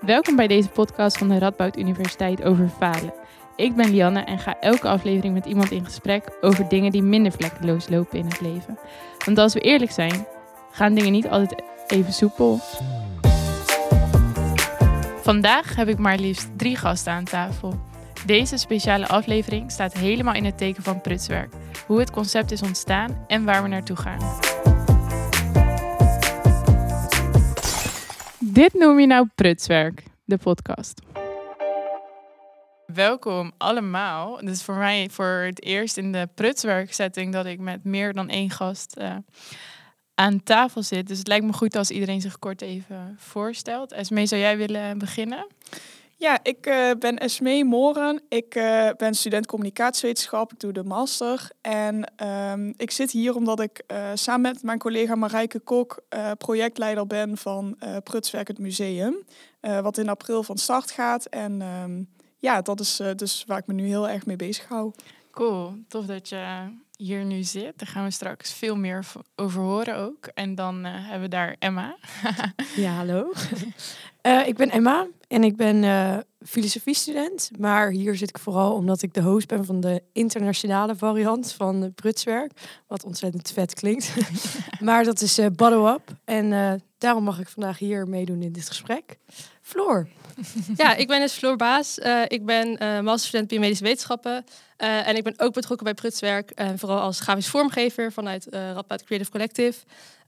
Welkom bij deze podcast van de Radboud Universiteit over falen. Ik ben Lianne en ga elke aflevering met iemand in gesprek over dingen die minder vlekkeloos lopen in het leven. Want als we eerlijk zijn, gaan dingen niet altijd even soepel. Vandaag heb ik maar liefst drie gasten aan tafel. Deze speciale aflevering staat helemaal in het teken van prutswerk. Hoe het concept is ontstaan en waar we naartoe gaan. Dit noem je nou prutswerk, de podcast. Welkom allemaal. Het is voor mij voor het eerst in de prutswerksetting dat ik met meer dan één gast uh, aan tafel zit. Dus het lijkt me goed als iedereen zich kort even voorstelt. Esmee, zou jij willen beginnen? Ja, ik uh, ben Esmee Moren. Ik uh, ben student communicatiewetenschap. Ik doe de master. En um, ik zit hier omdat ik uh, samen met mijn collega Marijke Kok projectleider ben van Prutswerk het Museum. wat in april van start gaat. En um, ja, dat is dus waar ik me nu heel erg mee bezig hou. Cool, tof dat je hier nu zit. Daar gaan we straks veel meer over horen ook. En dan uh, hebben we daar Emma. ja, hallo. uh, ik ben Emma en ik ben uh, filosofiestudent. Maar hier zit ik vooral omdat ik de host ben van de internationale variant van Prutswerk. Wat ontzettend vet klinkt. maar dat is Bottom Up. En daarom mag ik vandaag hier meedoen in dit gesprek. Floor. Ja, ik ben dus Floor Baas. Uh, ik ben uh, masterstudent biomedische wetenschappen. Uh, en ik ben ook betrokken bij Prutswerk. En vooral als grafisch vormgever vanuit uh, Creative Collective.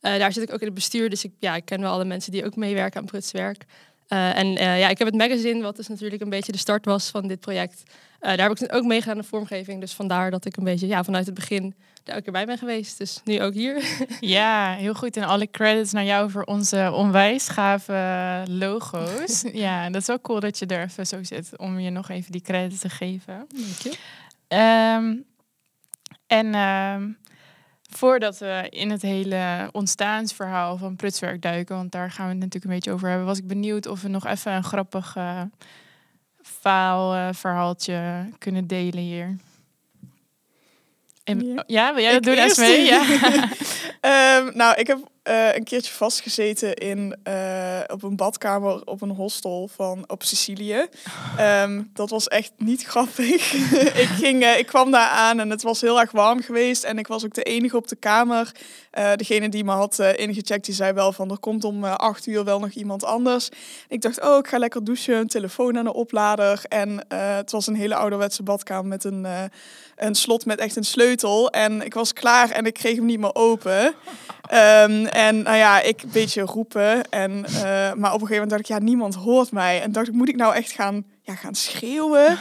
daar zit ik ook in het bestuur. Dus ik, ja, ik ken wel alle mensen die ook meewerken aan Prutswerk. en ja, ik heb het magazine, wat dus natuurlijk een beetje de start was van dit project. Daar heb ik ook meegedaan aan de vormgeving. Dus vandaar dat ik een beetje ja, vanuit het begin daar ook bij ben geweest. Dus nu ook hier. Ja, heel goed. En alle credits naar jou voor onze onwijs gave logo's. ja, dat is ook cool dat je er even zo zit om je nog even die credits te geven. Dank je. Um, en um, voordat we in het hele ontstaansverhaal van Prutswerk duiken, want daar gaan we het natuurlijk een beetje over hebben, was ik benieuwd of we nog even een grappig uh, faalverhaaltje kunnen delen hier. En, ja. ja, wil jij dat doen, Esmee? Ja. um, nou, ik heb uh, een keertje vastgezeten in, uh, op een badkamer op een hostel van, op Sicilië. Um, dat was echt niet grappig. ik, ging, uh, ik kwam daar aan en het was heel erg warm geweest. En ik was ook de enige op de kamer. degene die me had ingecheckt, die zei wel van er komt om acht uur wel nog iemand anders. Ik dacht, oh, ik ga lekker douchen, een telefoon aan de oplader. En het was een hele ouderwetse badkamer met een, een slot met echt een sleutel. En ik was klaar en ik kreeg hem niet meer open. Um, en nou ja, ik een beetje roepen. En, uh, maar op een gegeven moment dacht ik, ja, niemand hoort mij. En dacht ik, moet ik nou echt gaan ja, gaan schreeuwen.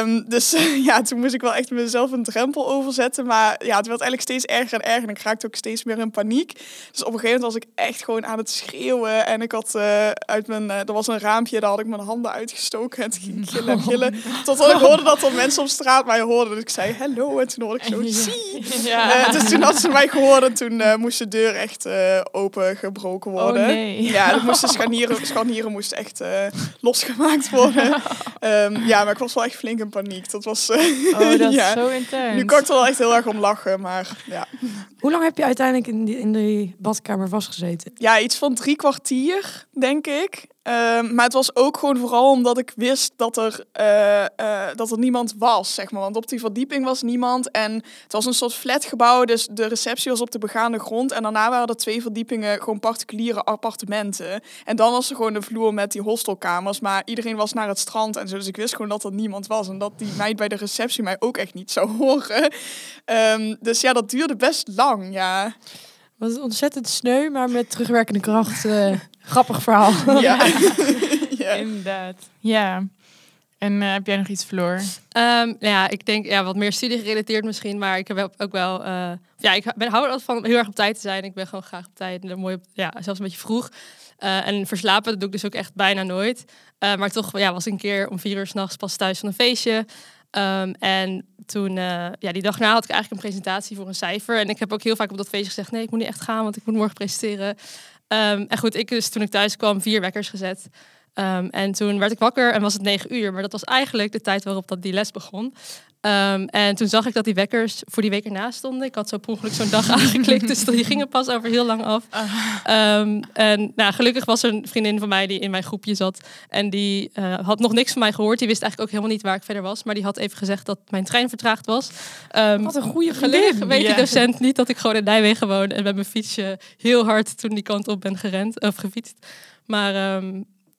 um, dus ja, toen moest ik wel echt mezelf een drempel overzetten. Maar ja, het werd eigenlijk steeds erger en erger. En ik raakte ook steeds meer in paniek. Dus op een gegeven moment was ik echt gewoon aan het schreeuwen. En ik had uh, uit mijn... Uh, er was een raampje, daar had ik mijn handen uitgestoken. En ging gillen en gillen. Totdat ik hoorde dat er mensen op straat mij hoorden. Dus ik zei hello. En toen hoorde ik zo, zie. Ja. Uh, dus toen had ze mij gehoord. En toen moest de deur echt open gebroken Oh, worden. Oh, nee. Ja, er moesten scharnieren, scharnieren moesten echt losgemaakt worden. Um, ja, maar ik was wel echt flink in paniek. Dat was. Uh, oh, dat ja. is zo intens. Nu kan ik er wel echt heel erg om lachen, maar ja. Hoe lang heb je uiteindelijk in die, in die badkamer vastgezeten? Ja, iets van drie kwartier, denk ik. Um, maar het was ook gewoon vooral omdat ik wist dat er, uh, uh, dat er niemand was, zeg maar. Want op die verdieping was niemand. En het was een soort flatgebouw, dus de receptie was op de begaande grond. En daarna waren er twee verdiepingen gewoon particuliere appartementen. En dan was er gewoon de vloer met die hostelkamers. Maar iedereen was naar het strand en zo. Dus ik wist gewoon dat er niemand was. En dat die meid bij de receptie mij ook echt niet zou horen. Um, dus ja, dat duurde best lang, ja. Was ontzettend sneu, maar met terugwerkende kracht. Uh, grappig verhaal. Ja, ja. inderdaad. Ja. En uh, heb jij nog iets, Floor? Um, ja, ik denk ja, wat meer studie gerelateerd misschien, maar ik heb ook wel. Uh, ja, ik ben, hou er van heel erg op tijd te zijn. Ik ben gewoon graag op tijd en mooi, ja, zelfs een beetje vroeg. Uh, en verslapen, dat doe ik dus ook echt bijna nooit. maar toch ja, was ik een keer om vier uur s'nachts pas thuis van een feestje. Um, en toen, uh, ja, die dag na had ik eigenlijk een presentatie voor een cijfer. En ik heb ook heel vaak op dat feestje gezegd: nee, ik moet niet echt gaan, want ik moet morgen presenteren. Um, en goed, ik dus toen ik thuis kwam, vier wekkers gezet. Um, en toen werd ik wakker en was het negen uur. Maar dat was eigenlijk de tijd waarop dat die les begon. Ehm, en toen zag ik dat die wekkers voor die week ernaast stonden. Ik had zo per ongeluk zo'n dag aangeklikt, dus die gingen pas over heel lang af. Ehm, en nou, gelukkig was er een vriendin van mij die in mijn groepje zat. En die eh, had nog niks van mij gehoord. Die wist eigenlijk ook helemaal niet waar ik verder was. Maar die had even gezegd dat mijn trein vertraagd was. Ehm, Wat een goede Gelukkig weet die docent niet dat ik gewoon in Nijmegen woon en met mijn fietsje heel hard toen die kant op ben gerend of gefietst. Maar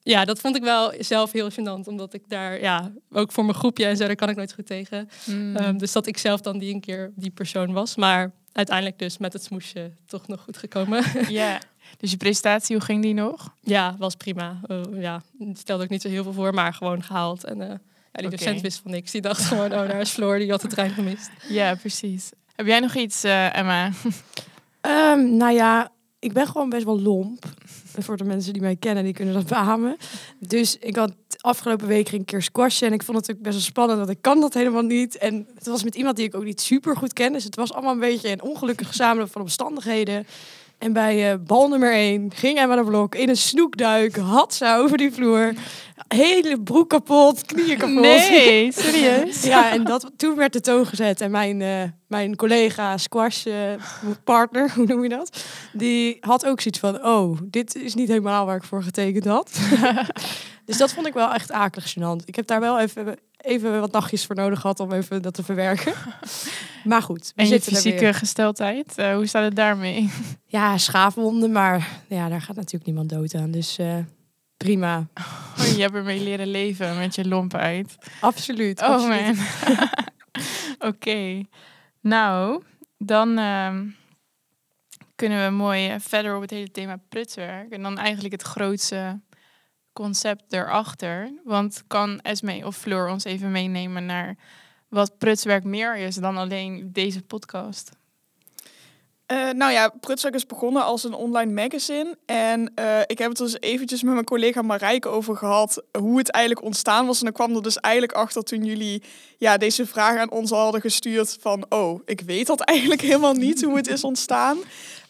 ja, dat vond ik wel zelf heel gênant, omdat ik daar ja ook voor mijn groepje en zo daar kan ik nooit goed tegen. Mm. Ehm, dus dat ik zelf dan die een keer die persoon was, maar uiteindelijk dus met het smoesje toch nog goed gekomen. Ja. Dus je presentatie, hoe ging die nog? ja, was prima. Eh, ja, stelde ik niet zo heel veel voor, maar gewoon gehaald en eh, ja, die docent wist van niks. Die dacht gewoon, oh, daar is Floor, die had de trein gemist. Ja, precies. Heb jij nog iets, eh, Emma? Ehm, nou ja, ik ben gewoon best wel lomp. Voor de mensen die mij kennen, die kunnen dat beamen. Dus ik had afgelopen week een keer squashen. En ik vond het ook best wel spannend, want ik kan dat helemaal niet. En het was met iemand die ik ook niet super goed ken. Dus het was allemaal een beetje een ongelukkige samenloop van omstandigheden. En bij eh, bal nummer 1 ging Emma de Blok in een snoekduik. Had ze over die vloer. Hele broek kapot, knieën kapot. Nee, serieus? Ja, en dat, toen werd de toon gezet. En mijn, eh, mijn collega, squash eh, partner, hoe noem je dat? Die had ook zoiets van, oh, dit is niet helemaal waar ik voor getekend had. dus dat vond ik wel echt akelig gênant. Ik heb daar wel even, even wat nachtjes voor nodig gehad om even dat te verwerken. Maar goed, we En je fysieke gesteldheid, eh, hoe staat het daarmee? Ja, schaafwonden, maar ja, daar gaat natuurlijk niemand dood aan. Dus eh, prima. Oh, je hebt ermee leren leven met je lompheid. Absoluut. Oh absoluut. man. Oké. Nou, dan ehm, kunnen we mooi eh, verder op het hele thema prutswerk. En dan eigenlijk het grootste concept erachter. Want kan Esme of Floor ons even meenemen naar wat prutswerk meer is dan alleen deze podcast? Eh, nou ja, Prutswerk is begonnen als een online magazine. En eh, ik heb het dus eventjes met mijn collega Marijke over gehad hoe het eigenlijk ontstaan was. En dan kwam er dus eigenlijk achter toen jullie ja, deze vraag aan ons hadden gestuurd van... oh, ik weet dat eigenlijk helemaal niet hoe het is ontstaan.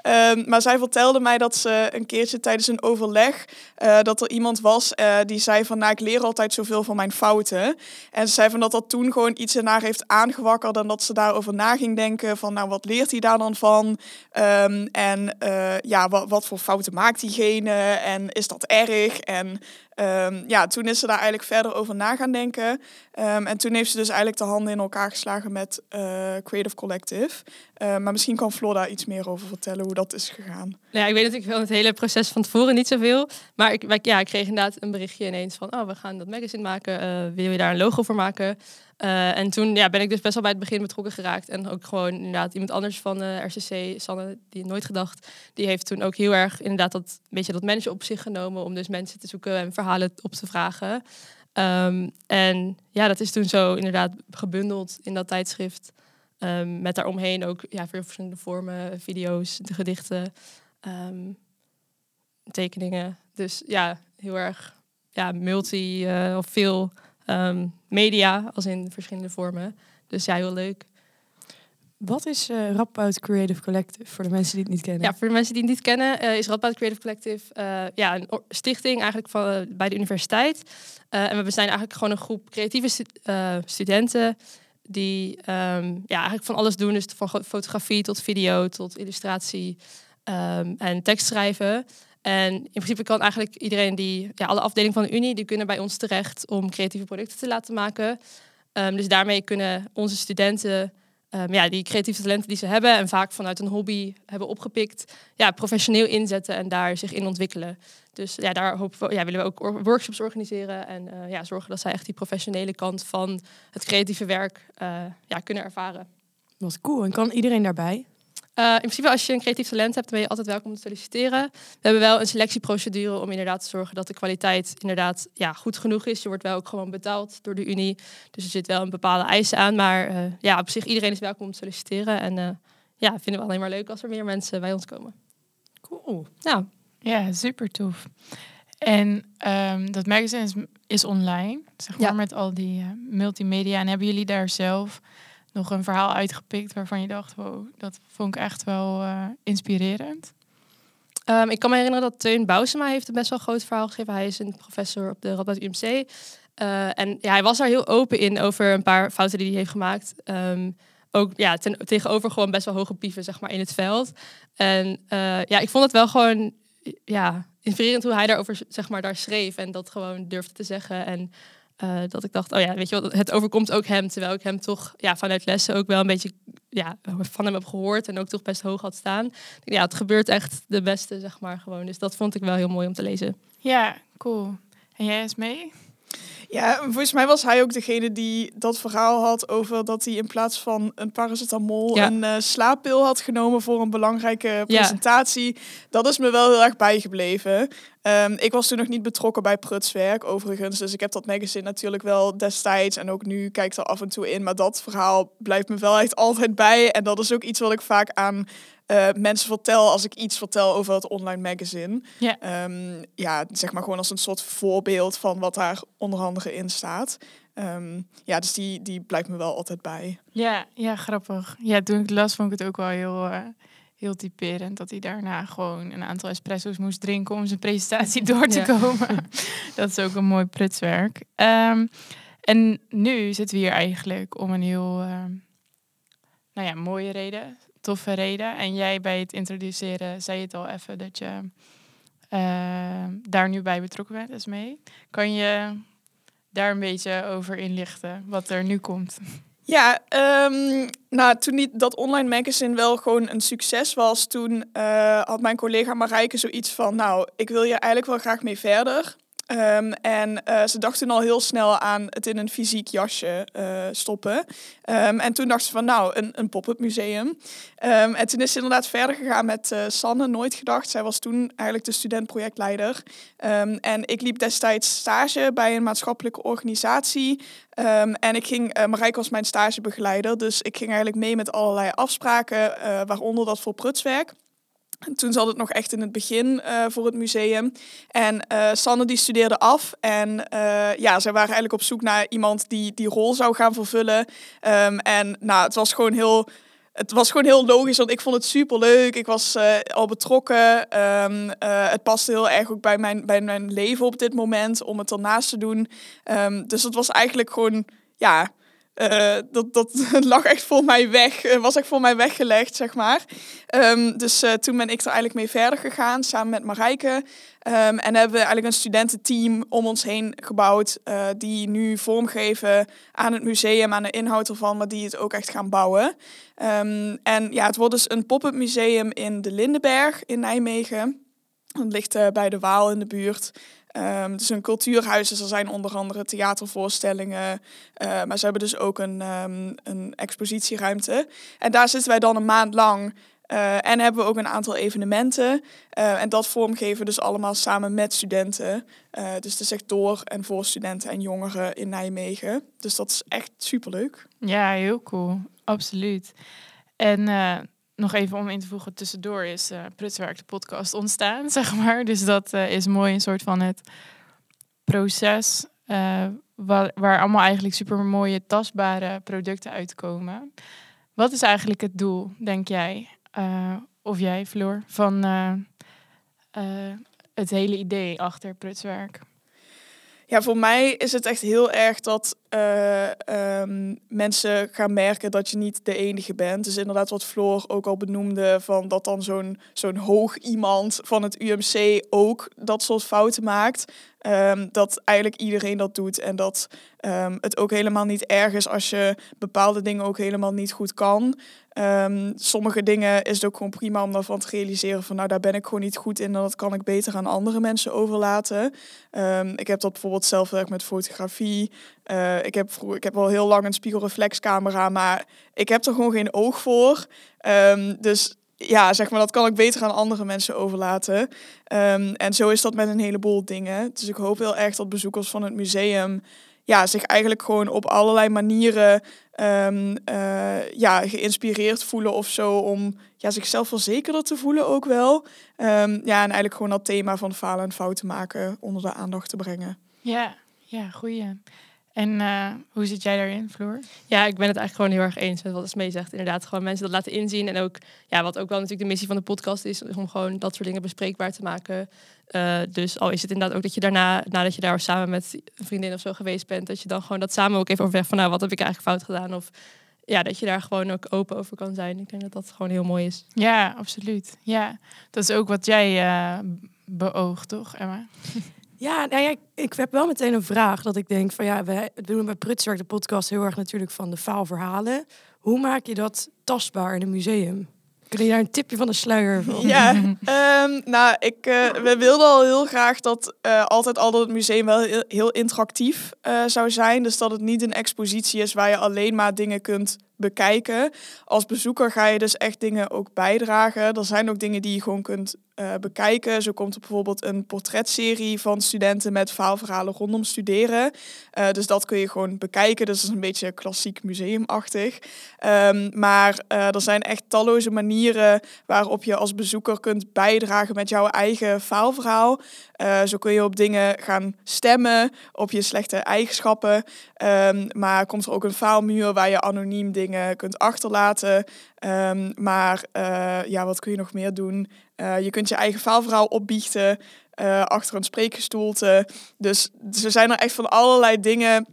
Ehm, maar zij vertelde mij dat ze een keertje tijdens een overleg... eh, dat er iemand was eh, die zei van... nou, ik leer altijd zoveel van mijn fouten. En ze zei van dat dat toen gewoon iets in haar heeft aangewakkerd... en dat ze daarover na ging denken van... nou, wat leert hij daar dan van? Ehm, en eh, ja, wat, wat voor fouten maakt diegene? En is dat erg? En ehm, ja, toen is ze daar eigenlijk verder over na gaan denken. Ehm, en toen heeft ze dus eigenlijk de handen in elkaar geslagen met eh, Creative Collective. Eh, maar misschien kan Floor daar iets meer over vertellen hoe dat is gegaan. Nou ja, ik weet natuurlijk wel het hele proces van tevoren niet zoveel. Maar ik, ja, ik kreeg inderdaad een berichtje ineens van... oh, we gaan dat magazine maken. eh, wil je daar een logo voor maken? Eh, en toen ja, ben ik dus best wel bij het begin betrokken geraakt. En ook gewoon inderdaad iemand anders van de RCC, Sanne, die nooit gedacht... die heeft toen ook heel erg inderdaad dat, beetje dat managen op zich genomen... om dus mensen te zoeken en verhalen op te vragen. Ehm, en ja, dat is toen zo inderdaad gebundeld in dat tijdschrift... Ehm, met daaromheen ook ja, veel verschillende vormen, video's, de gedichten, ehm, tekeningen. Dus ja, heel erg ja, multi eh, of veel ehm, media, als in verschillende vormen. Dus ja, heel leuk. Wat is eh Radboud Creative Collective voor de mensen die het niet kennen? Ja, voor de mensen die het niet kennen, eh, is Radboud Creative Collective eh, ja, een stichting eigenlijk van, bij de universiteit. En we zijn eigenlijk gewoon een groep creatieve stu- studenten die ehm, ja, eigenlijk van alles doen. Dus van fotografie tot video tot illustratie ehm, en tekstschrijven. En in principe kan eigenlijk iedereen die, ja, alle afdelingen van de Unie, die kunnen bij ons terecht om creatieve producten te laten maken. Ehm, dus daarmee kunnen onze studenten ehm, ja, die creatieve talenten die ze hebben en vaak vanuit een hobby hebben opgepikt, ja, professioneel inzetten en daar zich in ontwikkelen. Dus ja, daar hopen we, ja, willen we ook or- workshops organiseren en eh, ja, zorgen dat zij echt die professionele kant van het creatieve werk eh, ja, kunnen ervaren. Wat cool. En kan iedereen daarbij? Eh, in principe, als je een creatief talent hebt, dan ben je altijd welkom om te solliciteren. We hebben wel een selectieprocedure om inderdaad te zorgen dat de kwaliteit inderdaad ja, goed genoeg is. Je wordt wel ook gewoon betaald door de Unie. Dus er zit wel een bepaalde eisen aan. Maar eh, ja, op zich, iedereen is welkom om te solliciteren. En eh, ja, vinden we alleen maar leuk als er meer mensen bij ons komen. Cool. Nou, Ja, super tof. En ehm, dat magazine is, is online, zeg maar, Ja. met al die multimedia. En hebben jullie daar zelf nog een verhaal uitgepikt waarvan je dacht, wow, dat vond ik echt wel eh, inspirerend? Ehm, ik kan me herinneren dat Teun Bousema heeft een best wel groot verhaal gegeven. Hij is een professor op de Radboud UMC. Eh, en ja, hij was daar heel open in over een paar fouten die hij heeft gemaakt. Ehm, ook ja, ten, tegenover gewoon best wel hoge pieven zeg maar, in het veld. En eh, ja, ik vond het wel gewoon ja, inspirerend hoe hij daarover zeg maar, daar schreef. En dat gewoon durfde te zeggen. En uh, dat ik dacht, oh ja, weet je wat, het overkomt ook hem. Terwijl ik hem toch ja, vanuit lessen ook wel een beetje ja, van hem heb gehoord. En ook toch best hoog had staan. Ja, het gebeurt echt de beste, zeg maar, gewoon. Dus dat vond ik wel heel mooi om te lezen. Ja, cool. En jij is mee? Ja, volgens mij was hij ook degene die dat verhaal had over dat hij in plaats van een paracetamol een uh, slaappil had genomen voor een belangrijke presentatie. Dat is me wel heel erg bijgebleven. Um, ik was toen nog niet betrokken bij Prutswerk, overigens. Dus ik heb dat magazine natuurlijk wel destijds en ook nu kijk ik er af en toe in. Maar dat verhaal blijft me wel echt altijd bij. En dat is ook iets wat ik vaak aan uh, mensen vertel als ik iets vertel over het online magazine. Ja. Ehm, ja, zeg maar gewoon als een soort voorbeeld van wat daar onder andere in staat. Ehm, ja, dus die, die blijft me wel altijd bij. Ja, ja, grappig. Ja, toen ik las vond ik het ook wel heel, uh, heel typerend. Dat hij daarna gewoon een aantal espresso's moest drinken om zijn presentatie door te komen. dat is ook een mooi prutswerk. Um, en nu zitten we hier eigenlijk om een heel nou ja, mooie reden toffe reden. En jij bij het introduceren zei het al even dat je uh, daar nu bij betrokken bent, is mee. Kan je daar een beetje over inlichten wat er nu komt? Ja, um, nou, toen dat online magazine wel gewoon een succes was, toen uh, had mijn collega Marijke zoiets van, nou, ik wil je eigenlijk wel graag mee verder. Um, en uh, ze dachten al heel snel aan het in een fysiek jasje uh, stoppen. Um, en toen dachten ze van nou, een, een pop-up museum. Um, en toen is ze inderdaad verder gegaan met uh, Sanne, nooit gedacht. Zij was toen eigenlijk de studentprojectleider. en ik liep destijds stage bij een maatschappelijke organisatie. en ik ging, Marijke was mijn stagebegeleider, dus ik ging eigenlijk mee met allerlei afspraken, waaronder dat voor prutswerk. Toen zat het nog echt in het begin uh, voor het museum. En uh, Sanne die studeerde af. En uh, ja, zij waren eigenlijk op zoek naar iemand die die rol zou gaan vervullen. Um, en nou, het was gewoon heel... Het was gewoon heel logisch, want ik vond het super leuk. Ik was al betrokken. Um, het paste heel erg ook bij mijn, bij mijn leven op dit moment om het ernaast te doen. Um, dus het was eigenlijk gewoon, ja, uh, dat, dat lag echt voor mij weg, uh, was echt voor mij weggelegd, zeg maar. Um, dus uh, toen ben ik er eigenlijk mee verder gegaan, samen met Marijke. Um, en hebben we eigenlijk een studententeam om ons heen gebouwd, die nu vormgeven aan het museum, aan de inhoud ervan, maar die het ook echt gaan bouwen. Um, en ja, het wordt dus een pop-up museum in de Lindenberg in Nijmegen. Dat ligt bij de Waal in de buurt. Um, het is een cultuurhuis, dus er zijn onder andere theatervoorstellingen. Uh, maar ze hebben dus ook een, um, een expositieruimte. En daar zitten wij dan een maand lang. Uh, en hebben we ook een aantal evenementen. Uh, en dat vormgeven dus allemaal samen met studenten. dus de sector en voor studenten en jongeren in Nijmegen. Dus dat is echt superleuk. Ja, heel cool. Absoluut. En nog even om in te voegen, tussendoor is uh, Prutswerk de podcast ontstaan, zeg maar. Dus dat uh, is mooi, een soort van het proces uh, waar, waar allemaal eigenlijk super mooie, tastbare producten uitkomen. Wat is eigenlijk het doel, denk jij, of jij, Floor, van het hele idee achter Prutswerk? Ja, voor mij is het echt heel erg dat uh, um, mensen gaan merken dat je niet de enige bent. Dus inderdaad wat Floor ook al benoemde, van dat dan zo'n zo'n hoog iemand van het UMC ook dat soort fouten maakt. Um, dat eigenlijk iedereen dat doet en dat um, het ook helemaal niet erg is als je bepaalde dingen ook helemaal niet goed kan. Sommige dingen is het ook gewoon prima om daarvan te realiseren van nou daar ben ik gewoon niet goed in en dat kan ik beter aan andere mensen overlaten. ik heb dat bijvoorbeeld zelf met fotografie. Uh, ik, heb vroeg, ik heb al heel lang een spiegelreflexcamera, maar ik heb er gewoon geen oog voor. dus ja, zeg maar, dat kan ik beter aan andere mensen overlaten. Um, en zo is dat met een heleboel dingen. Dus ik hoop heel erg dat bezoekers van het museum ja, zich eigenlijk gewoon op allerlei manieren um, uh, ja, geïnspireerd voelen of zo. Om ja, zichzelf verzekerder te voelen ook wel. Ja, en eigenlijk gewoon dat thema van falen en fouten maken onder de aandacht te brengen. Ja, ja, goeie. En eh, hoe zit jij daarin, Floor? Ja, ik ben het eigenlijk gewoon heel erg eens met wat Esmee zegt. Inderdaad, gewoon mensen dat laten inzien. En ook, ja, wat ook wel natuurlijk de missie van de podcast is, is om gewoon dat soort dingen bespreekbaar te maken. Uh, dus al is het inderdaad ook dat je daarna, nadat je daar samen met een vriendin of zo geweest bent, dat je dan gewoon dat samen ook even overweg van, nou, wat heb ik eigenlijk fout gedaan? Of ja, dat je daar gewoon ook open over kan zijn. Ik denk dat dat gewoon heel mooi is. Ja, absoluut. Ja, dat is ook wat jij uh, beoogt, toch, Emma? Ja, nou ik, heb wel meteen een vraag dat ik denk van ja, we doen bij Prutswerk de podcast heel erg natuurlijk van de faalverhalen. Hoe maak je dat tastbaar in een museum? Kun je daar een tipje van de sluier van? Ja, um, nou, ik, uh, we wilden al heel graag dat uh, altijd al dat het museum wel heel, interactief uh, zou zijn. Dus dat het niet een expositie is waar je alleen maar dingen kunt bekijken. Als bezoeker ga je dus echt dingen ook bijdragen. Er zijn ook dingen die je gewoon kunt uh, bekijken. Zo komt er bijvoorbeeld een portretserie van studenten met verhaalverhalen rondom studeren. Uh, dus dat kun je gewoon bekijken. Dus dat is een beetje klassiek museumachtig. Um, maar uh, er zijn echt talloze manieren waarop je als bezoeker kunt bijdragen met jouw eigen faalverhaal. zo kun je op dingen gaan stemmen, op je slechte eigenschappen. Um, maar komt er ook een faalmuur waar je anoniem dingen kunt achterlaten. Um, maar ja, wat kun je nog meer doen? Uh, je kunt je eigen faalverhaal opbiechten uh, achter een spreekgestoelte. Dus ze zijn er echt van allerlei dingen.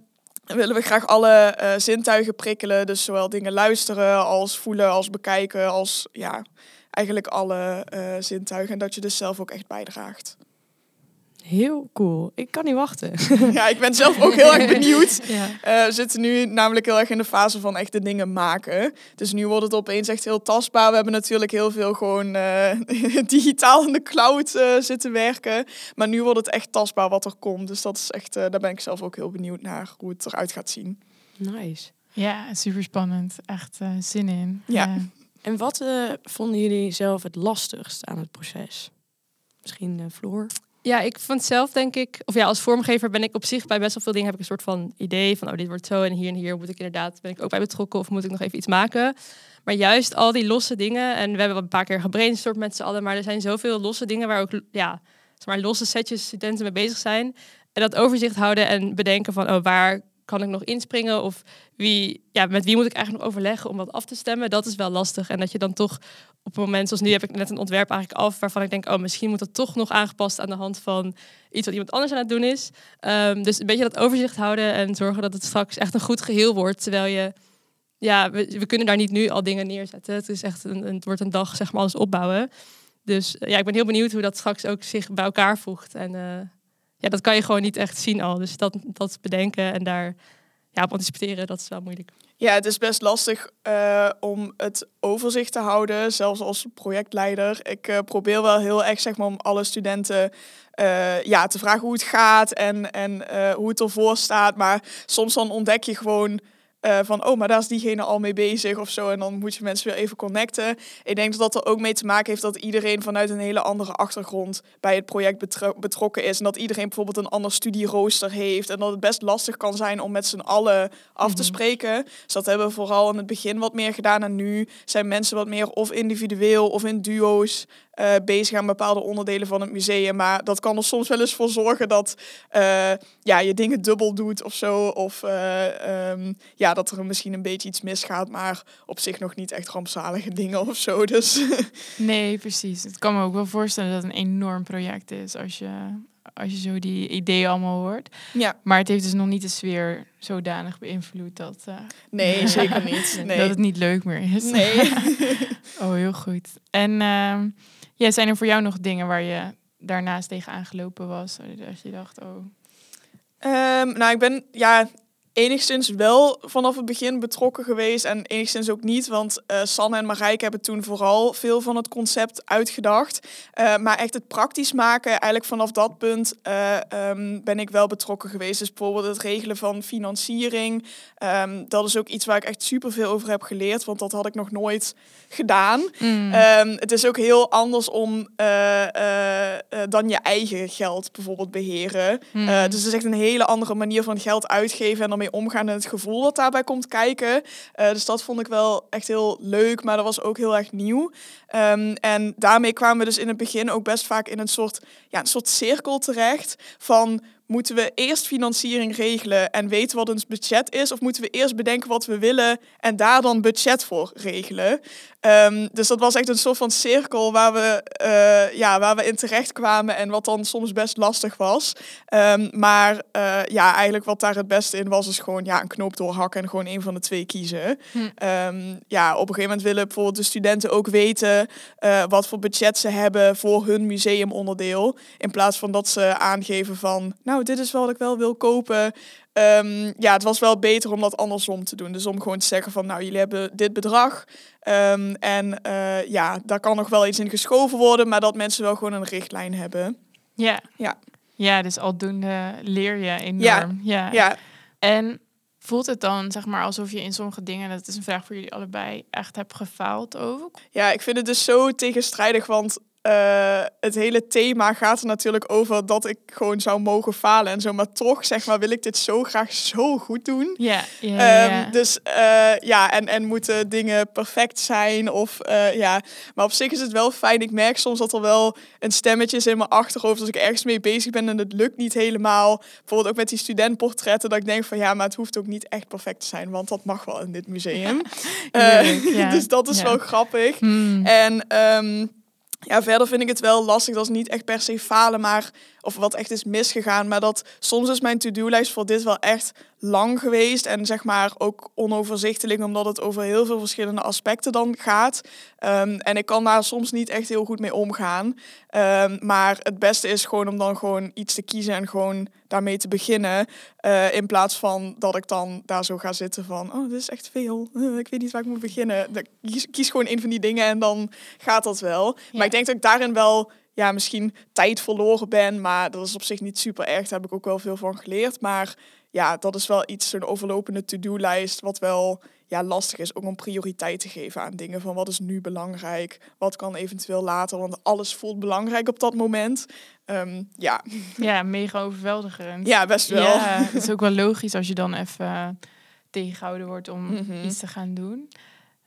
Willen we graag alle uh, zintuigen prikkelen. Dus zowel dingen luisteren als voelen als bekijken. Als ja, eigenlijk alle zintuigen. En dat je dus zelf ook echt bijdraagt. Heel cool. Ik kan niet wachten. Ja, ik ben zelf ook heel erg benieuwd. Ja. Uh, we zitten nu namelijk heel erg in de fase van echt de dingen maken. Dus nu wordt het opeens echt heel tastbaar. We hebben natuurlijk heel veel gewoon uh, digitaal in de cloud uh, zitten werken. Maar nu wordt het echt tastbaar wat er komt. Dus dat is echt, daar ben ik zelf ook heel benieuwd naar hoe het eruit gaat zien. Nice. Ja, super spannend. Echt zin in. Ja. En wat vonden jullie zelf het lastigst aan het proces? Misschien Floor? Ja, ik vond zelf denk ik, of ja, als vormgever ben ik op zich bij best wel veel dingen heb ik een soort van idee van, oh, dit wordt zo en hier en hier moet ik inderdaad, ben ik ook bij betrokken of moet ik nog even iets maken. Maar juist al die losse dingen, en we hebben een paar keer gebrainstormd met z'n allen, maar er zijn zoveel losse dingen waar ook, ja, zeg maar, losse setjes studenten mee bezig zijn. En dat overzicht houden en bedenken van, oh, waar kan ik nog inspringen? Of wie, ja, met wie moet ik eigenlijk nog overleggen om wat af te stemmen? Dat is wel lastig. En dat je dan toch op een moment, zoals nu heb ik net een ontwerp eigenlijk af, waarvan ik denk, oh, misschien moet dat toch nog aangepast aan de hand van iets wat iemand anders aan het doen is. Um, dus een beetje dat overzicht houden en zorgen dat het straks echt een goed geheel wordt. Terwijl je, ja, we, we kunnen daar niet nu al dingen neerzetten. Het is echt een, het wordt een dag, zeg maar, alles opbouwen. Dus ja, ik ben heel benieuwd hoe dat straks ook zich bij elkaar voegt. En uh, ja, dat kan je gewoon niet echt zien al. Dus dat, dat bedenken en daar ja, op anticiperen, dat is wel moeilijk. Ja, het is best lastig uh, om het overzicht te houden, zelfs als projectleider. Ik uh, probeer wel heel erg zeg maar, om alle studenten uh, ja, te vragen hoe het gaat en, en hoe het ervoor staat. Maar soms dan ontdek je gewoon uh, van, oh, maar daar is diegene al mee bezig of zo. En dan moet je mensen weer even connecten. Ik denk dat dat er ook mee te maken heeft dat iedereen vanuit een hele andere achtergrond bij het project betro betrokken is. En dat iedereen bijvoorbeeld een ander studierooster heeft. En dat het best lastig kan zijn om met z'n allen af te mhm. spreken. Dus dat hebben we vooral in het begin wat meer gedaan. En nu zijn mensen wat meer of individueel of in duo's uh, bezig aan bepaalde onderdelen van het museum. Maar dat kan er soms wel eens voor zorgen dat uh, ja, je dingen dubbel doet of zo. Of uh, um, ja, dat er misschien een beetje iets misgaat, maar op zich nog niet echt rampzalige dingen of zo. Dus. Nee, precies. Het kan me ook wel voorstellen dat het een enorm project is als je, als je zo die ideeën allemaal hoort. Ja. Maar het heeft dus nog niet de sfeer zodanig beïnvloed dat... Uh, nee, zeker niet. Nee. Dat het niet leuk meer is. Nee. oh, heel goed. En uh, ja, zijn er voor jou nog dingen waar je daarnaast tegen aangelopen was? Als je dacht, oh... Um, nou, ik ben ja, enigszins wel vanaf het begin betrokken geweest en enigszins ook niet, want uh, Sanne en Marijke hebben toen vooral veel van het concept uitgedacht. Uh, maar echt het praktisch maken, eigenlijk vanaf dat punt uh, um, ben ik wel betrokken geweest. Dus bijvoorbeeld het regelen van financiering, um, dat is ook iets waar ik echt superveel over heb geleerd, want dat had ik nog nooit gedaan. Mm. Um, het is ook heel anders om dan je eigen geld bijvoorbeeld beheren. Mm. dus het is echt een hele andere manier van geld uitgeven en dan omgaan en het gevoel dat daarbij komt kijken. Uh, dus dat vond ik wel echt heel leuk, maar dat was ook heel erg nieuw. Um, en daarmee kwamen we dus in het begin ook best vaak in een soort, ja, een soort cirkel terecht van moeten we eerst financiering regelen en weten wat ons budget is? Of moeten we eerst bedenken wat we willen en daar dan budget voor regelen? Ehm, dus dat was echt een soort van cirkel waar we, uh, ja, waar we in terecht kwamen en wat dan soms best lastig was. Ehm, maar uh, ja, eigenlijk wat daar het beste in was, is gewoon ja, een knoop doorhakken en gewoon een van de twee kiezen. Hm. Um, ja, op een gegeven moment willen bijvoorbeeld de studenten ook weten uh, wat voor budget ze hebben voor hun museumonderdeel. In plaats van dat ze aangeven van, nou, dit is wat ik wel wil kopen. Um, ja, het was wel beter om dat andersom te doen. Dus om gewoon te zeggen van, nou, jullie hebben dit bedrag. Um, en uh, ja, daar kan nog wel iets in geschoven worden, maar dat mensen wel gewoon een richtlijn hebben. Ja. Ja. Ja, dus aldoende leer je enorm. Ja. ja. ja. En voelt het dan zeg maar alsof je in sommige dingen, dat is een vraag voor jullie allebei, echt hebt gefaald over? Ja, ik vind het dus zo tegenstrijdig, want uh, het hele thema gaat er natuurlijk over dat ik gewoon zou mogen falen en zo. Maar toch, zeg maar, wil ik dit zo graag zo goed doen. Ja, um, Dus uh, ja, en, en moeten dingen perfect zijn of uh, ja. Maar op zich is het wel fijn. Ik merk soms dat er wel een stemmetje is in mijn achterhoofd als ik ergens mee bezig ben en het lukt niet helemaal. Bijvoorbeeld ook met die studentportretten, dat ik denk van ja, maar het hoeft ook niet echt perfect te zijn, want dat mag wel in dit museum. Ja, dus dat is wel grappig. Hmm. En um, ja, verder vind ik het wel lastig. Dat is niet echt per se falen, maar of wat echt is misgegaan. Maar dat soms is mijn to-do-lijst voor dit wel echt lang geweest. En zeg maar ook onoverzichtelijk, omdat het over heel veel verschillende aspecten dan gaat. Um, en ik kan daar soms niet echt heel goed mee omgaan. Um, maar het beste is gewoon om dan gewoon iets te kiezen en gewoon daarmee te beginnen. Uh, in plaats van dat ik dan daar zo ga zitten van, oh, dit is echt veel. Uh, ik weet niet waar ik moet beginnen. Kies, kies gewoon een van die dingen en dan gaat dat wel. Ja. Maar ik denk dat ik daarin wel ja, misschien tijd verloren ben. Maar dat is op zich niet super erg. Daar heb ik ook wel veel van geleerd. Maar ja, dat is wel iets, zo'n overlopende to-do-lijst, wat wel ja, lastig is. Ook om prioriteit te geven aan dingen. Van wat is nu belangrijk? Wat kan eventueel later? Want alles voelt belangrijk op dat moment. Um, ja. ja, mega overweldigend. Ja, best wel. Ja, het is ook wel logisch als je dan even tegengehouden wordt om mm -hmm. iets te gaan doen.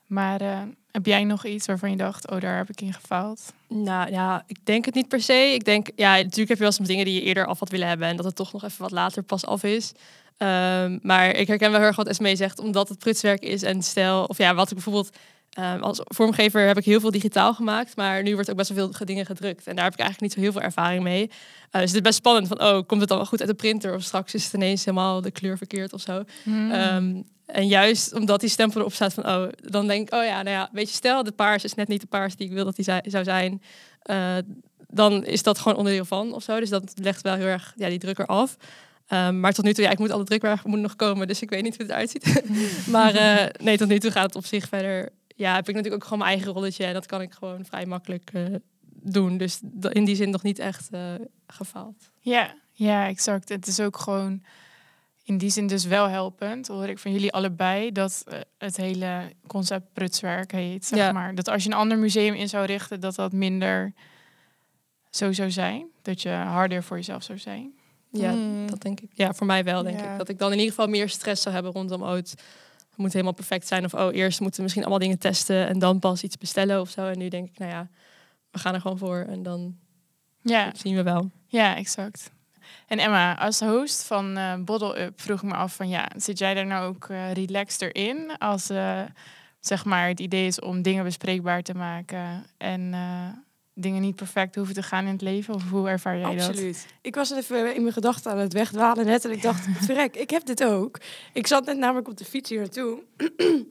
Maar uh, heb jij nog iets waarvan je dacht, oh, daar heb ik in gefaald? Nou ja, ik denk het niet per se. Ik denk, ja, natuurlijk heb je wel soms dingen die je eerder af had willen hebben en dat het toch nog even wat later pas af is. Um, maar ik herken wel heel erg wat Esmee zegt, omdat het prutswerk is en stel, of ja, wat ik bijvoorbeeld um, als vormgever heb ik heel veel digitaal gemaakt, maar nu wordt ook best wel veel dingen gedrukt en daar heb ik eigenlijk niet zo heel veel ervaring mee. Uh, dus het is best spannend van, oh, komt het dan wel goed uit de printer of straks is het ineens helemaal de kleur verkeerd of zo. Hmm. Um, en juist omdat die stempel erop staat van, oh, dan denk ik, oh ja, nou ja, weet je, stel de paars is net niet de paars die ik wil dat die zou zijn, uh, dan is dat gewoon onderdeel van of zo. Dus dat legt wel heel erg ja, die druk eraf. Um, maar tot nu toe, ja, ik moet alle drukwerk moet nog komen, dus ik weet niet hoe het eruit ziet. maar uh, nee, tot nu toe gaat het op zich verder. Ja, heb ik natuurlijk ook gewoon mijn eigen rolletje en dat kan ik gewoon vrij makkelijk uh, doen. Dus in die zin nog niet echt gefaald. Ja, ja, exact. Het is ook gewoon in die zin dus wel helpend, hoor ik van jullie allebei, dat uh, het hele concept prutswerk heet, zeg Ja. maar. Dat als je een ander museum in zou richten, dat dat minder zo zou zijn. Dat je harder voor jezelf zou zijn. Ja, Hmm. dat denk ik. Ja, voor mij wel, denk Ja. ik. Dat ik dan in ieder geval meer stress zou hebben rondom, oh, het moet helemaal perfect zijn. Of, oh, eerst moeten we misschien allemaal dingen testen en dan pas iets bestellen of zo. En nu denk ik, nou ja, we gaan er gewoon voor en dan Ja, zien we wel. ja, exact. En Emma, als host van eh Bottle Up vroeg ik me af van ja, zit jij daar nou ook eh relaxed erin? Als eh, zeg maar het idee is om dingen bespreekbaar te maken en dingen niet perfect hoeven te gaan in het leven? Of hoe ervaar jij dat? Absoluut. Ik was even in mijn gedachten aan het wegdwalen net en ik dacht, verrek, ik heb dit ook. Ik zat net namelijk op de fiets hier naartoe.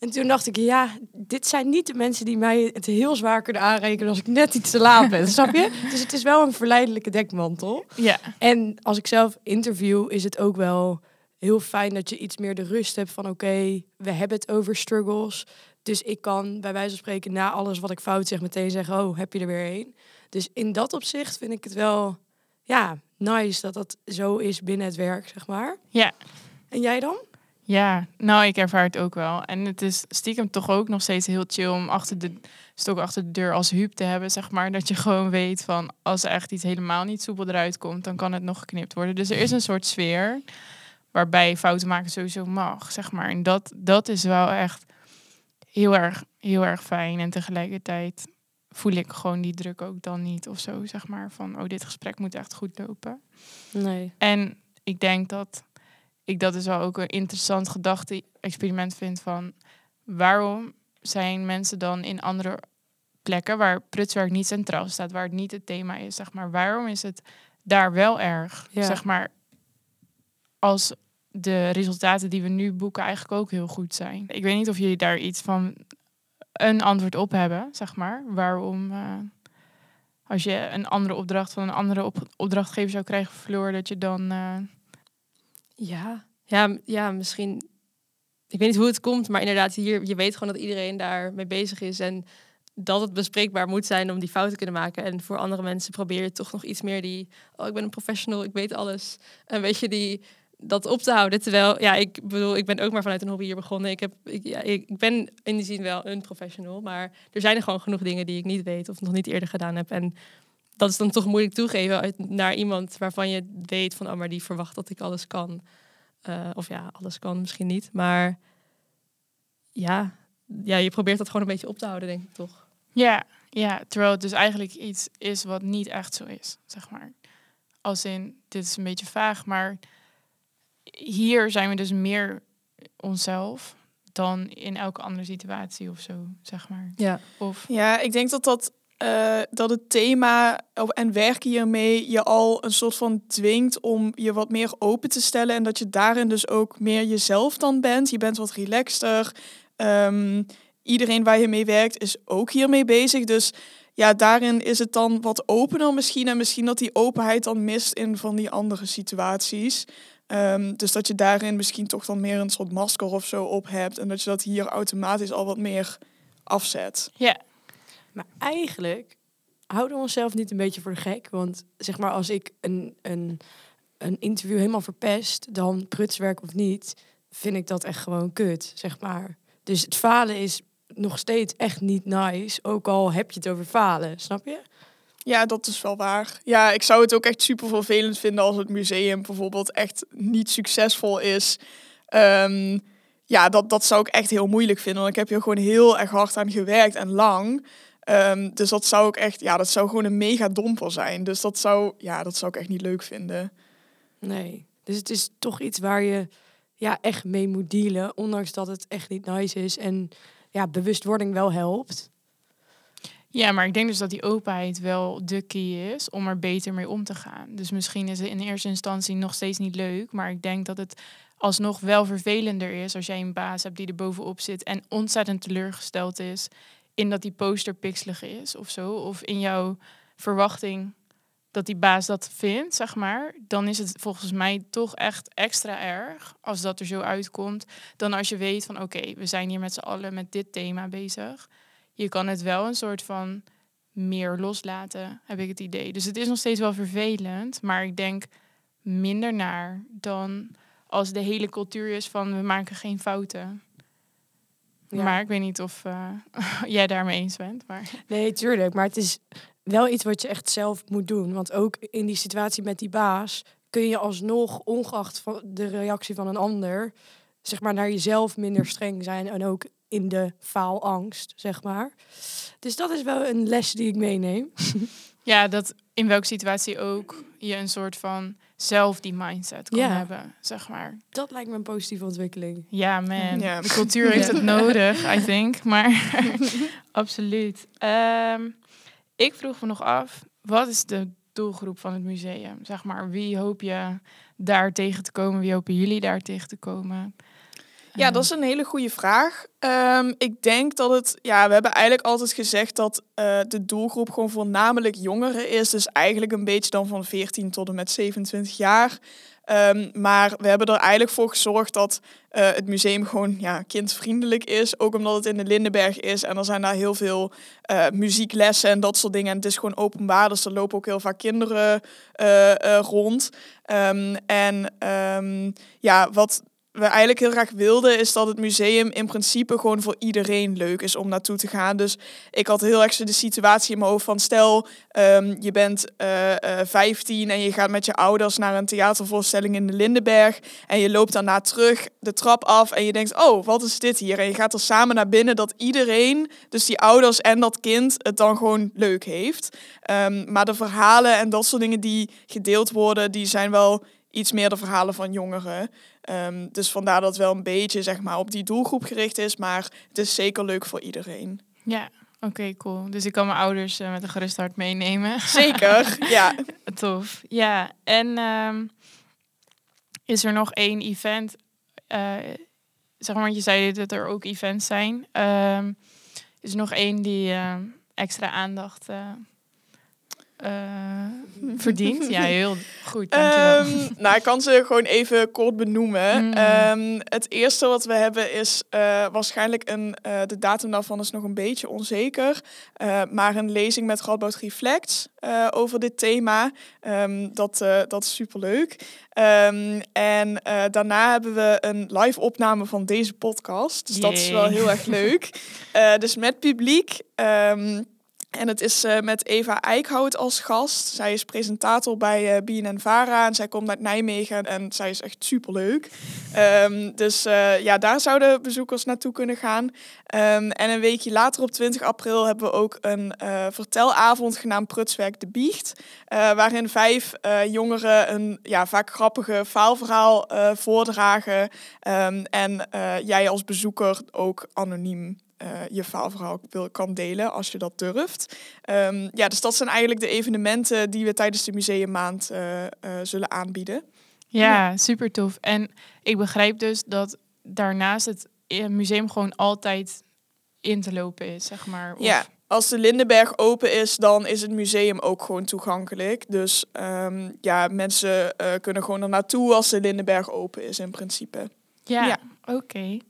en toen dacht ik, ja, dit zijn niet de mensen die mij het heel zwaar kunnen aanrekenen als ik net iets te laat ben, snap je? Dus het is wel een verleidelijke dekmantel. Ja, En als ik zelf interview, is het ook wel heel fijn dat je iets meer de rust hebt van oké, we hebben het over struggles. Dus ik kan bij wijze van spreken na alles wat ik fout zeg meteen zeggen, oh, heb je er weer een. Dus in dat opzicht vind ik het wel, ja, nice dat dat zo is binnen het werk, zeg maar. ja. En jij dan? Ja, nou, ik ervaar het ook wel. En het is stiekem toch ook nog steeds heel chill om achter de stok achter de deur als huub te hebben, zeg maar. Dat je gewoon weet van als er echt iets helemaal niet soepel eruit komt, dan kan het nog geknipt worden. Dus er is een soort sfeer waarbij fouten maken sowieso mag, zeg maar. En dat, dat is wel echt heel erg, heel erg fijn. En tegelijkertijd voel ik gewoon die druk ook dan niet of zo, zeg maar. Van, oh, dit gesprek moet echt goed lopen. Nee. En ik denk dat ik dat dus wel ook een interessant gedachte-experiment vind van waarom zijn mensen dan in andere plekken waar prutswerk niet centraal staat, waar het niet het thema is, zeg maar, waarom is het daar wel erg, Ja. zeg maar, als de resultaten die we nu boeken eigenlijk ook heel goed zijn. Ik weet niet of jullie daar iets van een antwoord op hebben, zeg maar, waarom eh, als je een andere opdracht van een andere op opdrachtgever zou krijgen, Floor, dat je dan eh, Ja. Ja, ja, misschien. Ik weet niet hoe het komt, maar inderdaad, hier, je weet gewoon dat iedereen daar mee bezig is. En dat het bespreekbaar moet zijn om die fouten te kunnen maken. En voor andere mensen probeer je toch nog iets meer die. Oh, ik ben een professional, ik weet alles. En weet je, die dat op te houden. Terwijl, ja, ik bedoel, ik ben ook maar vanuit een hobby hier begonnen. Ik, heb, ik, ja, ik ben in die zin wel een professional. Maar er zijn er gewoon genoeg dingen die ik niet weet of nog niet eerder gedaan heb. En dat is dan toch moeilijk toegeven uit, naar iemand waarvan je weet van, oh, maar die verwacht dat ik alles kan. Eh, of ja, alles kan misschien niet. Maar ja, ja, je probeert dat gewoon een beetje op te houden, denk ik toch. Ja, ja, terwijl het dus eigenlijk iets is wat niet echt zo is, zeg maar. Als in, dit is een beetje vaag, maar hier zijn we dus meer onszelf dan in elke andere situatie of zo, zeg maar. Ja. Of Ja, ik denk dat dat, eh, dat het thema en werken hiermee je al een soort van dwingt om je wat meer open te stellen. En dat je daarin dus ook meer jezelf dan bent. Je bent wat relaxter. Ehm, iedereen waar je mee werkt is ook hiermee bezig. Dus ja, daarin is het dan wat opener misschien. En misschien dat die openheid dan mist in van die andere situaties. Ehm, dus dat je daarin misschien toch dan meer een soort masker of zo op hebt. En dat je dat hier automatisch al wat meer afzet. ja, Maar eigenlijk houden we onszelf niet een beetje voor de gek. Want zeg maar, als ik een, een, een interview helemaal verpest, dan prutswerk of niet, vind ik dat echt gewoon kut, zeg maar. Dus het falen is nog steeds echt niet nice, ook al heb je het over falen, snap je? Ja, dat is wel waar. Ja, ik zou het ook echt super vervelend vinden als het museum bijvoorbeeld echt niet succesvol is. Ehm, ja, dat, dat zou ik echt heel moeilijk vinden. Want ik heb hier gewoon heel erg hard aan gewerkt en lang. Ehm, dus dat zou ik echt, ja, dat zou gewoon een mega domper zijn. Dus dat zou, ja, dat zou ik echt niet leuk vinden. Nee. Dus het is toch iets waar je ja, echt mee moet dealen, ondanks dat het echt niet nice is. En ja, bewustwording wel helpt. Ja, maar ik denk dus dat die openheid wel de key is om er beter mee om te gaan. Dus misschien is het in eerste instantie nog steeds niet leuk, maar ik denk dat het alsnog wel vervelender is als jij een baas hebt die er bovenop zit en ontzettend teleurgesteld is in dat die poster pixelig is of zo, of in jouw verwachting dat die baas dat vindt, zeg maar, dan is het volgens mij toch echt extra erg als dat er zo uitkomt, dan als je weet van oké, we zijn hier met z'n allen met dit thema bezig je kan het wel een soort van meer loslaten, heb ik het idee. Dus het is nog steeds wel vervelend, maar ik denk minder naar dan als de hele cultuur is van we maken geen fouten. Ja. Maar ik weet niet of eh, jij daarmee eens bent. Maar Nee, tuurlijk. Maar het is wel iets wat je echt zelf moet doen. Want ook in die situatie met die baas kun je alsnog, ongeacht van de reactie van een ander, zeg maar naar jezelf minder streng zijn. En ook in de faalangst, zeg maar. Dus dat is wel een les die ik meeneem. ja, dat in welke situatie ook je een soort van zelf die mindset kan Ja. hebben, zeg maar. Dat lijkt me een positieve ontwikkeling. Ja, man. De cultuur heeft het nodig, I think. Maar absoluut. Ehm, ik vroeg me nog af, wat is de doelgroep van het museum? Zeg maar, wie hoop je daar tegen te komen? Wie hopen jullie daar tegen te komen? Ja, dat is een hele goede vraag. Ehm, ik denk dat het, ja, we hebben eigenlijk altijd gezegd dat eh, de doelgroep gewoon voornamelijk jongeren is. Dus eigenlijk een beetje dan van 14 tot en met 27 jaar. Ehm, maar we hebben er eigenlijk voor gezorgd dat eh, het museum gewoon ja, kindvriendelijk is. Ook omdat het in de Lindenberg is. En er zijn daar heel veel eh, muzieklessen en dat soort dingen. En het is gewoon openbaar, dus er lopen ook heel vaak kinderen rond. Ehm, en ehm, ja, wat we eigenlijk heel graag wilden, is dat het museum in principe gewoon voor iedereen leuk is om naartoe te gaan. Dus ik had heel erg de situatie in mijn hoofd van stel, ehm, je bent uh, uh, 15 en je gaat met je ouders naar een theatervoorstelling in de Lindenberg en je loopt daarna terug de trap af en je denkt, oh, wat is dit hier? En je gaat er samen naar binnen dat iedereen, dus die ouders en dat kind, het dan gewoon leuk heeft. Um, maar de verhalen en dat soort dingen die gedeeld worden, die zijn wel iets meer de verhalen van jongeren. Um, dus vandaar dat het wel een beetje zeg maar, op die doelgroep gericht is. Maar het is zeker leuk voor iedereen. Ja, oké, cool. Dus ik kan mijn ouders uh, met een gerust hart meenemen. Zeker, ja. Tof. Ja, en um, is er nog één event? Uh, zeg maar, je zei dat er ook events zijn. Um, is er nog één die uh, extra aandacht verdient. Ja, heel goed. Um, nou, ik kan ze gewoon even kort benoemen. Mm. Um, het eerste wat we hebben is uh, waarschijnlijk een. Uh, de datum daarvan is nog een beetje onzeker. maar een lezing met Radboud Reflex over dit thema. Um, dat, dat is superleuk. en daarna hebben we een live opname van deze podcast. Dus Yay. dat is wel heel erg leuk. dus met publiek. En het is uh, met Eva Eickhout als gast. Zij is presentator bij uh, BNN Vara en zij komt uit Nijmegen en zij is echt superleuk. Um, dus uh, ja, daar zouden bezoekers naartoe kunnen gaan. Um, en een weekje later op 20 april hebben we ook een vertelavond genaamd Prutswerk de Biecht. waarin vijf jongeren een ja, vaak grappige faalverhaal voordragen. Um, en jij als bezoeker ook anoniem uh, je faalverhaal wil, kan delen als je dat durft. Um, ja, dus dat zijn eigenlijk de evenementen die we tijdens de museummaand uh, uh, zullen aanbieden. Ja, ja, super tof. En ik begrijp dus dat daarnaast het museum gewoon altijd in te lopen is, zeg maar. Of... Ja, als de Lindenberg open is, dan is het museum ook gewoon toegankelijk. Dus um, ja, mensen kunnen gewoon er naartoe als de Lindenberg open is in principe. Ja, ja. oké. Okay.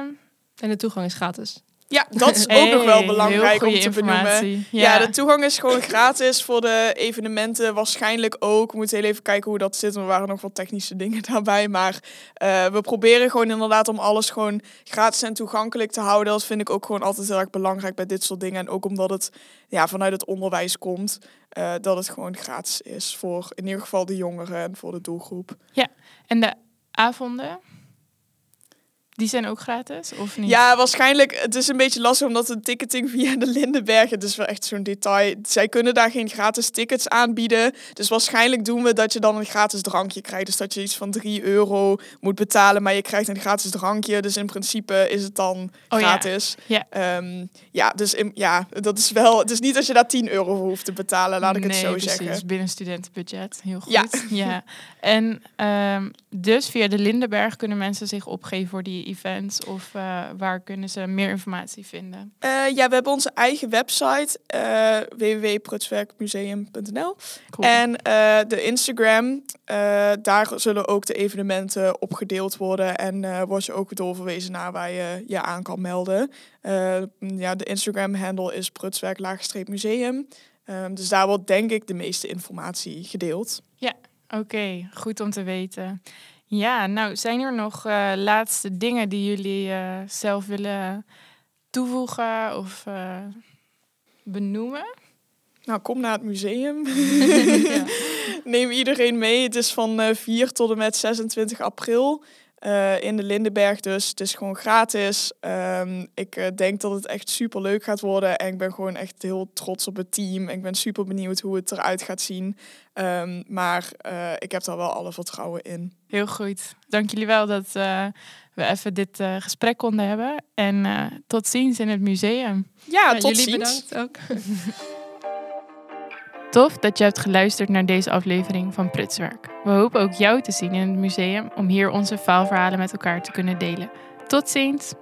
Um, en de toegang is gratis. Ja, dat is ook hey, nog wel belangrijk om te benoemen. Ja. ja. de toegang is gewoon gratis voor de evenementen. Waarschijnlijk ook. We moeten heel even kijken hoe dat zit. Er waren nog wat technische dingen daarbij. Maar uh, we proberen gewoon inderdaad om alles gewoon gratis en toegankelijk te houden. Dat vind ik ook gewoon altijd heel erg belangrijk bij dit soort dingen. En ook omdat het ja, vanuit het onderwijs komt. Uh, dat het gewoon gratis is voor in ieder geval de jongeren en voor de doelgroep. Ja, en de avonden? Die zijn ook gratis, of niet? Ja, waarschijnlijk. Het is een beetje lastig omdat de ticketing via de Lindenberg, het is wel echt zo'n detail. Zij kunnen daar geen gratis tickets aanbieden. Dus waarschijnlijk doen we dat je dan een gratis drankje krijgt. Dus dat je iets van 3 euro moet betalen, maar je krijgt een gratis drankje. Dus in principe is het dan oh, gratis. Ja, ja. Um, ja dus in, ja, dat is wel. Het is niet dat je daar 10 euro voor hoeft te betalen, laat ik nee, het zo precies. zeggen. binnen studentenbudget. Heel goed. Ja. ja. En um, dus via de Lindenberg kunnen mensen zich opgeven voor die events? Of uh, waar kunnen ze meer informatie vinden? Uh, ja, we hebben onze eigen website, uh, www.prutswerkmuseum.nl. Cool. En de Instagram, daar zullen ook de evenementen op gedeeld worden. En word je ook doorverwezen naar waar je je aan kan melden. ja, de Instagram-handle is prutswerk-museum. Um, dus daar wordt denk ik de meeste informatie gedeeld. Ja, oké. Okay. Goed om te weten. Ja, nou zijn er nog uh, laatste dingen die jullie uh, zelf willen toevoegen of uh, benoemen? Nou, kom naar het museum. ja. Neem iedereen mee. Het is van 4 tot en met 26 april. Uh, in de Lindenberg dus. Het is gewoon gratis. Um, ik uh, denk dat het echt super leuk gaat worden. En ik ben gewoon echt heel trots op het team. Ik ben super benieuwd hoe het eruit gaat zien. Um, maar uh, ik heb daar wel alle vertrouwen in. Heel goed. Dank jullie wel dat we even dit gesprek konden hebben. En tot ziens in het museum. Ja, ja tot jullie ziens. bedankt ook. Tof dat je hebt geluisterd naar deze aflevering van Prutswerk. We hopen ook jou te zien in het museum om hier onze faalverhalen met elkaar te kunnen delen. Tot ziens!